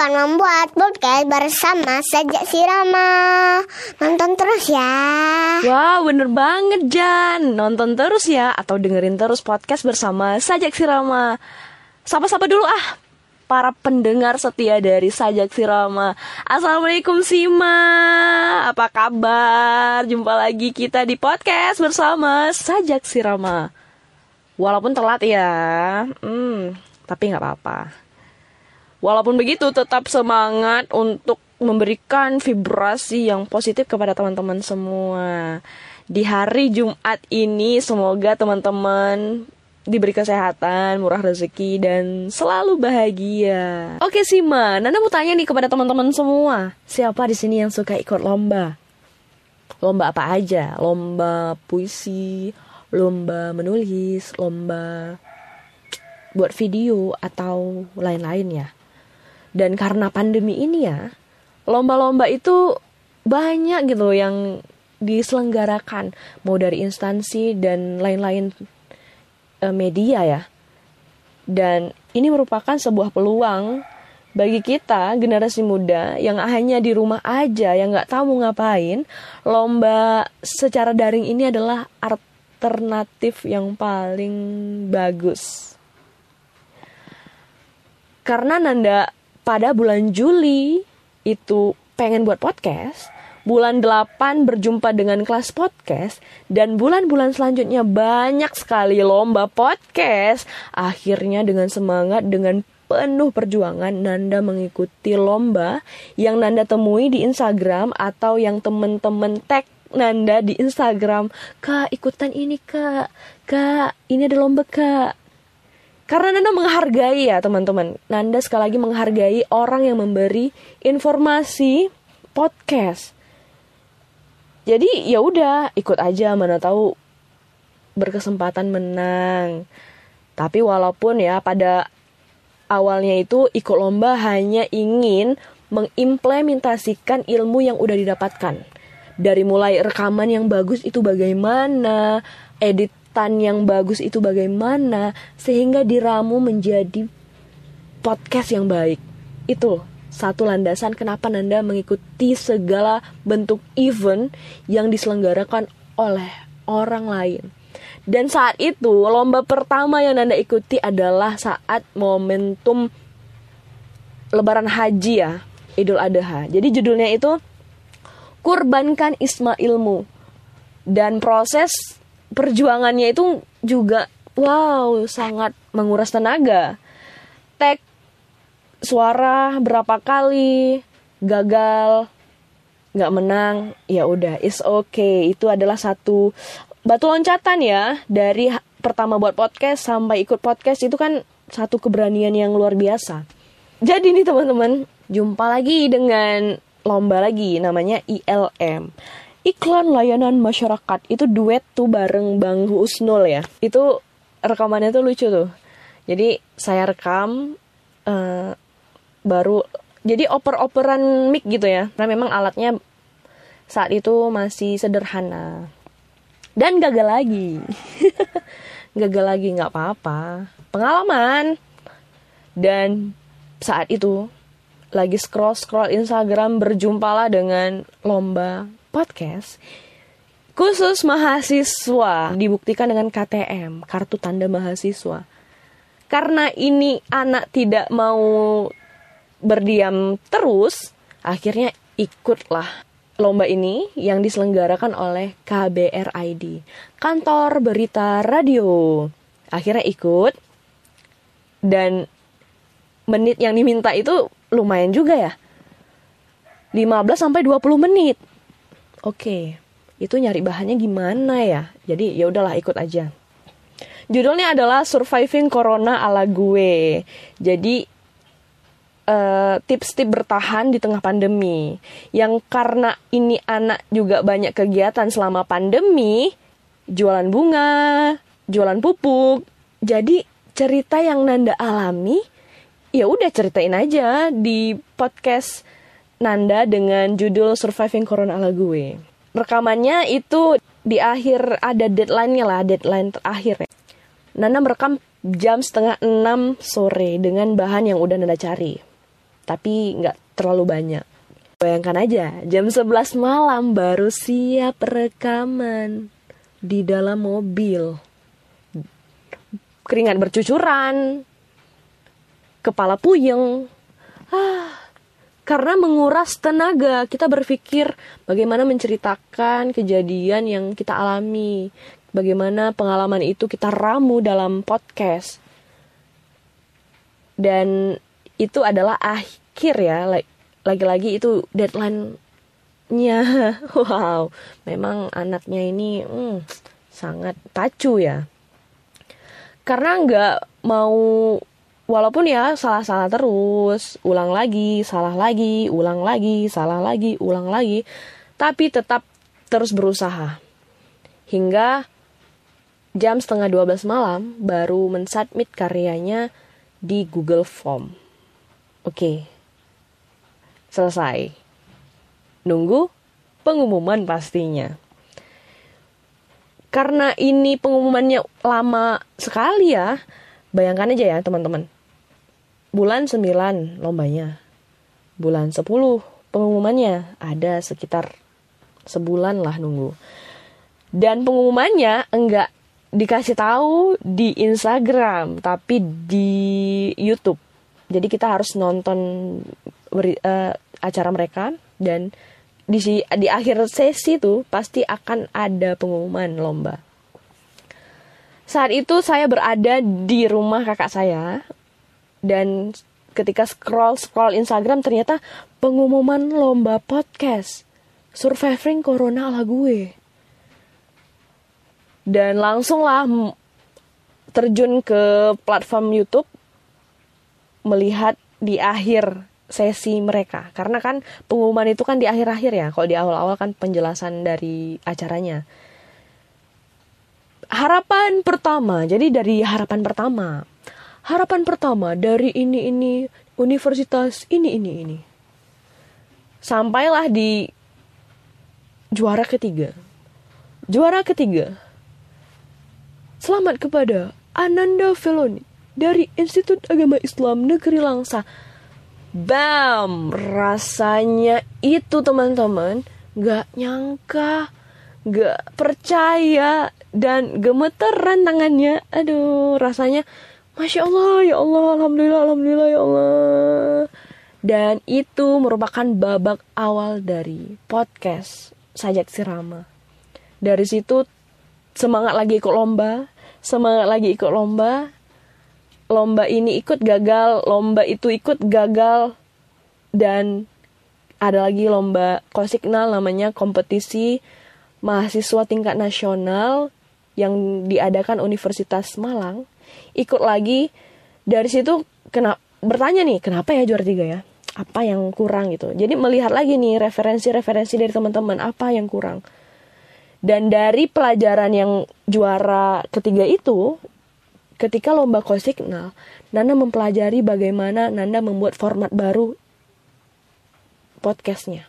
akan membuat podcast bersama Sajak Sirama. Nonton terus ya. Wah, bener banget Jan. Nonton terus ya atau dengerin terus podcast bersama Sajak Sirama. Sapa-sapa dulu ah para pendengar setia dari Sajak Sirama. Assalamualaikum Sima. Apa kabar? Jumpa lagi kita di podcast bersama Sajak Sirama. Walaupun telat ya. Hmm, tapi nggak apa-apa. Walaupun begitu, tetap semangat untuk memberikan vibrasi yang positif kepada teman-teman semua. Di hari Jumat ini, semoga teman-teman diberi kesehatan, murah rezeki, dan selalu bahagia. Oke sih, Ma. Nanda mau tanya nih kepada teman-teman semua. Siapa di sini yang suka ikut lomba? Lomba apa aja? Lomba puisi, lomba menulis, lomba buat video, atau lain-lain ya? Dan karena pandemi ini ya, lomba-lomba itu banyak gitu yang diselenggarakan, mau dari instansi dan lain-lain e, media ya. Dan ini merupakan sebuah peluang bagi kita generasi muda yang hanya di rumah aja yang nggak tahu mau ngapain lomba secara daring ini adalah alternatif yang paling bagus karena Nanda pada bulan Juli itu pengen buat podcast, bulan 8 berjumpa dengan kelas podcast, dan bulan-bulan selanjutnya banyak sekali lomba podcast. Akhirnya dengan semangat, dengan penuh perjuangan, Nanda mengikuti lomba yang Nanda temui di Instagram atau yang temen-temen tag Nanda di Instagram. Kak, ikutan ini kak. Kak, ini ada lomba kak karena Nanda menghargai ya teman-teman. Nanda sekali lagi menghargai orang yang memberi informasi podcast. Jadi ya udah ikut aja mana tahu berkesempatan menang. Tapi walaupun ya pada awalnya itu ikut lomba hanya ingin mengimplementasikan ilmu yang udah didapatkan. Dari mulai rekaman yang bagus itu bagaimana, edit tan yang bagus itu bagaimana sehingga diramu menjadi podcast yang baik. Itu satu landasan kenapa Nanda mengikuti segala bentuk event yang diselenggarakan oleh orang lain. Dan saat itu lomba pertama yang Nanda ikuti adalah saat momentum Lebaran Haji ya, Idul Adha. Jadi judulnya itu Kurbankan Ismailmu. Dan proses perjuangannya itu juga wow sangat menguras tenaga. Tag suara berapa kali gagal nggak menang ya udah is okay. Itu adalah satu batu loncatan ya dari pertama buat podcast sampai ikut podcast itu kan satu keberanian yang luar biasa. Jadi nih teman-teman jumpa lagi dengan lomba lagi namanya ILM iklan layanan masyarakat itu duet tuh bareng Bang Husnul ya. Itu rekamannya tuh lucu tuh. Jadi saya rekam uh, baru jadi oper-operan mic gitu ya. Karena memang alatnya saat itu masih sederhana. Dan gagal lagi. Gagal lagi nggak apa-apa. Pengalaman. Dan saat itu lagi scroll scroll Instagram berjumpalah dengan lomba podcast khusus mahasiswa dibuktikan dengan KTM, kartu tanda mahasiswa. Karena ini anak tidak mau berdiam terus, akhirnya ikutlah lomba ini yang diselenggarakan oleh KBRID, Kantor Berita Radio. Akhirnya ikut dan menit yang diminta itu lumayan juga ya. 15 sampai 20 menit Oke, itu nyari bahannya gimana ya? Jadi ya udahlah ikut aja. Judulnya adalah Surviving Corona ala gue. Jadi uh, tips-tips bertahan di tengah pandemi. Yang karena ini anak juga banyak kegiatan selama pandemi, jualan bunga, jualan pupuk. Jadi cerita yang Nanda alami, ya udah ceritain aja di podcast Nanda dengan judul Surviving Corona ala gue. Rekamannya itu di akhir ada deadline-nya lah, deadline terakhir. Nanda merekam jam setengah enam sore dengan bahan yang udah Nanda cari. tapi nggak terlalu banyak. Bayangkan aja, jam 11 malam baru siap rekaman di dalam mobil. Keringat bercucuran, kepala puyeng. Ah, karena menguras tenaga, kita berpikir bagaimana menceritakan kejadian yang kita alami, bagaimana pengalaman itu kita ramu dalam podcast. Dan itu adalah akhir ya, lagi-lagi itu deadline-nya. Wow, memang anaknya ini hmm, sangat pacu ya. Karena nggak mau walaupun ya salah-salah terus, ulang lagi, salah lagi, ulang lagi, salah lagi, ulang lagi, tapi tetap terus berusaha. Hingga jam setengah 12 malam baru mensubmit karyanya di Google Form. Oke, selesai. Nunggu pengumuman pastinya. Karena ini pengumumannya lama sekali ya, bayangkan aja ya teman-teman. Bulan 9 lombanya. Bulan 10 pengumumannya ada sekitar sebulan lah nunggu. Dan pengumumannya enggak dikasih tahu di Instagram tapi di YouTube. Jadi kita harus nonton beri, uh, acara mereka dan di di akhir sesi tuh pasti akan ada pengumuman lomba. Saat itu saya berada di rumah kakak saya dan ketika scroll scroll Instagram ternyata pengumuman lomba podcast. Surviving corona ala gue. Dan langsunglah terjun ke platform YouTube melihat di akhir sesi mereka. Karena kan pengumuman itu kan di akhir-akhir ya. Kalau di awal-awal kan penjelasan dari acaranya. Harapan pertama jadi dari harapan pertama harapan pertama dari ini ini universitas ini ini ini. Sampailah di juara ketiga. Juara ketiga. Selamat kepada Ananda Feloni dari Institut Agama Islam Negeri Langsa. Bam, rasanya itu teman-teman gak nyangka, gak percaya dan gemeteran tangannya. Aduh, rasanya Masya Allah, ya Allah, Alhamdulillah, Alhamdulillah, ya Allah. Dan itu merupakan babak awal dari podcast Sajak Sirama. Dari situ semangat lagi ikut lomba, semangat lagi ikut lomba, lomba ini ikut gagal, lomba itu ikut gagal, dan ada lagi lomba kosiknal namanya kompetisi mahasiswa tingkat nasional yang diadakan Universitas Malang. Ikut lagi dari situ kena bertanya nih kenapa ya juara tiga ya? Apa yang kurang gitu? Jadi melihat lagi nih referensi-referensi dari teman-teman apa yang kurang. Dan dari pelajaran yang juara ketiga itu Ketika lomba kosignal, Nanda mempelajari bagaimana Nanda membuat format baru podcastnya.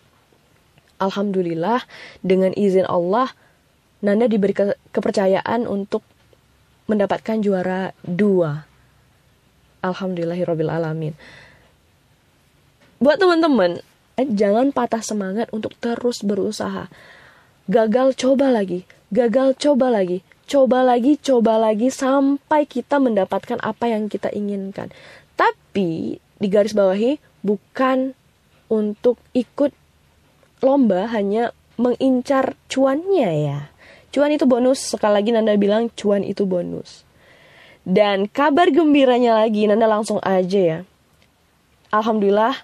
Alhamdulillah, dengan izin Allah, Nanda diberi ke kepercayaan untuk mendapatkan juara dua. Alhamdulillahirrohmanirrohim. Buat teman-teman, eh, jangan patah semangat untuk terus berusaha. Gagal coba lagi, gagal coba lagi, coba lagi, coba lagi sampai kita mendapatkan apa yang kita inginkan. Tapi di garis bawahi bukan untuk ikut lomba hanya mengincar cuannya ya. Cuan itu bonus, sekali lagi Nanda bilang cuan itu bonus. Dan kabar gembiranya lagi, Nanda langsung aja ya. Alhamdulillah,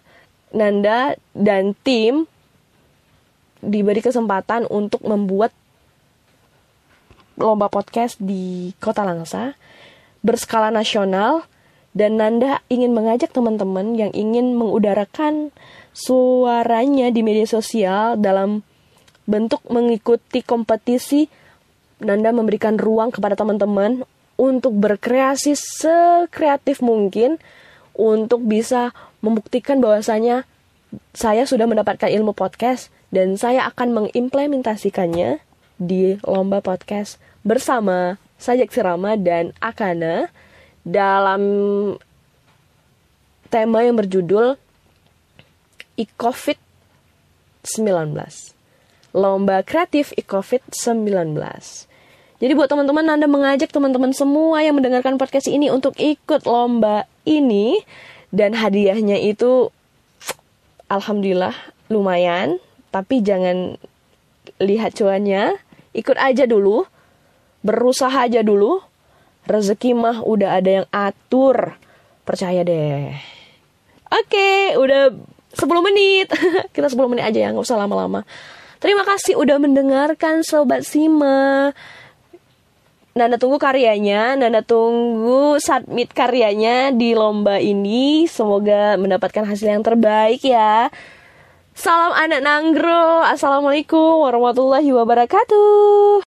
Nanda dan tim diberi kesempatan untuk membuat lomba podcast di Kota Langsa berskala nasional dan Nanda ingin mengajak teman-teman yang ingin mengudarakan suaranya di media sosial dalam bentuk mengikuti kompetisi Nanda memberikan ruang kepada teman-teman untuk berkreasi sekreatif mungkin untuk bisa membuktikan bahwasanya saya sudah mendapatkan ilmu podcast dan saya akan mengimplementasikannya di lomba podcast bersama Sajak Sirama dan Akana dalam tema yang berjudul e-covid 19 lomba kreatif e-covid 19 jadi buat teman-teman Nanda mengajak teman-teman semua yang mendengarkan podcast ini untuk ikut lomba ini. Dan hadiahnya itu alhamdulillah lumayan. Tapi jangan lihat cuannya. Ikut aja dulu. Berusaha aja dulu. Rezeki mah udah ada yang atur. Percaya deh. Oke udah 10 menit. Kita 10 menit aja ya nggak usah lama-lama terima kasih udah mendengarkan sobat Sima Nanda tunggu karyanya, Nanda tunggu submit karyanya di lomba ini. Semoga mendapatkan hasil yang terbaik ya. Salam anak Nanggro. Assalamualaikum warahmatullahi wabarakatuh.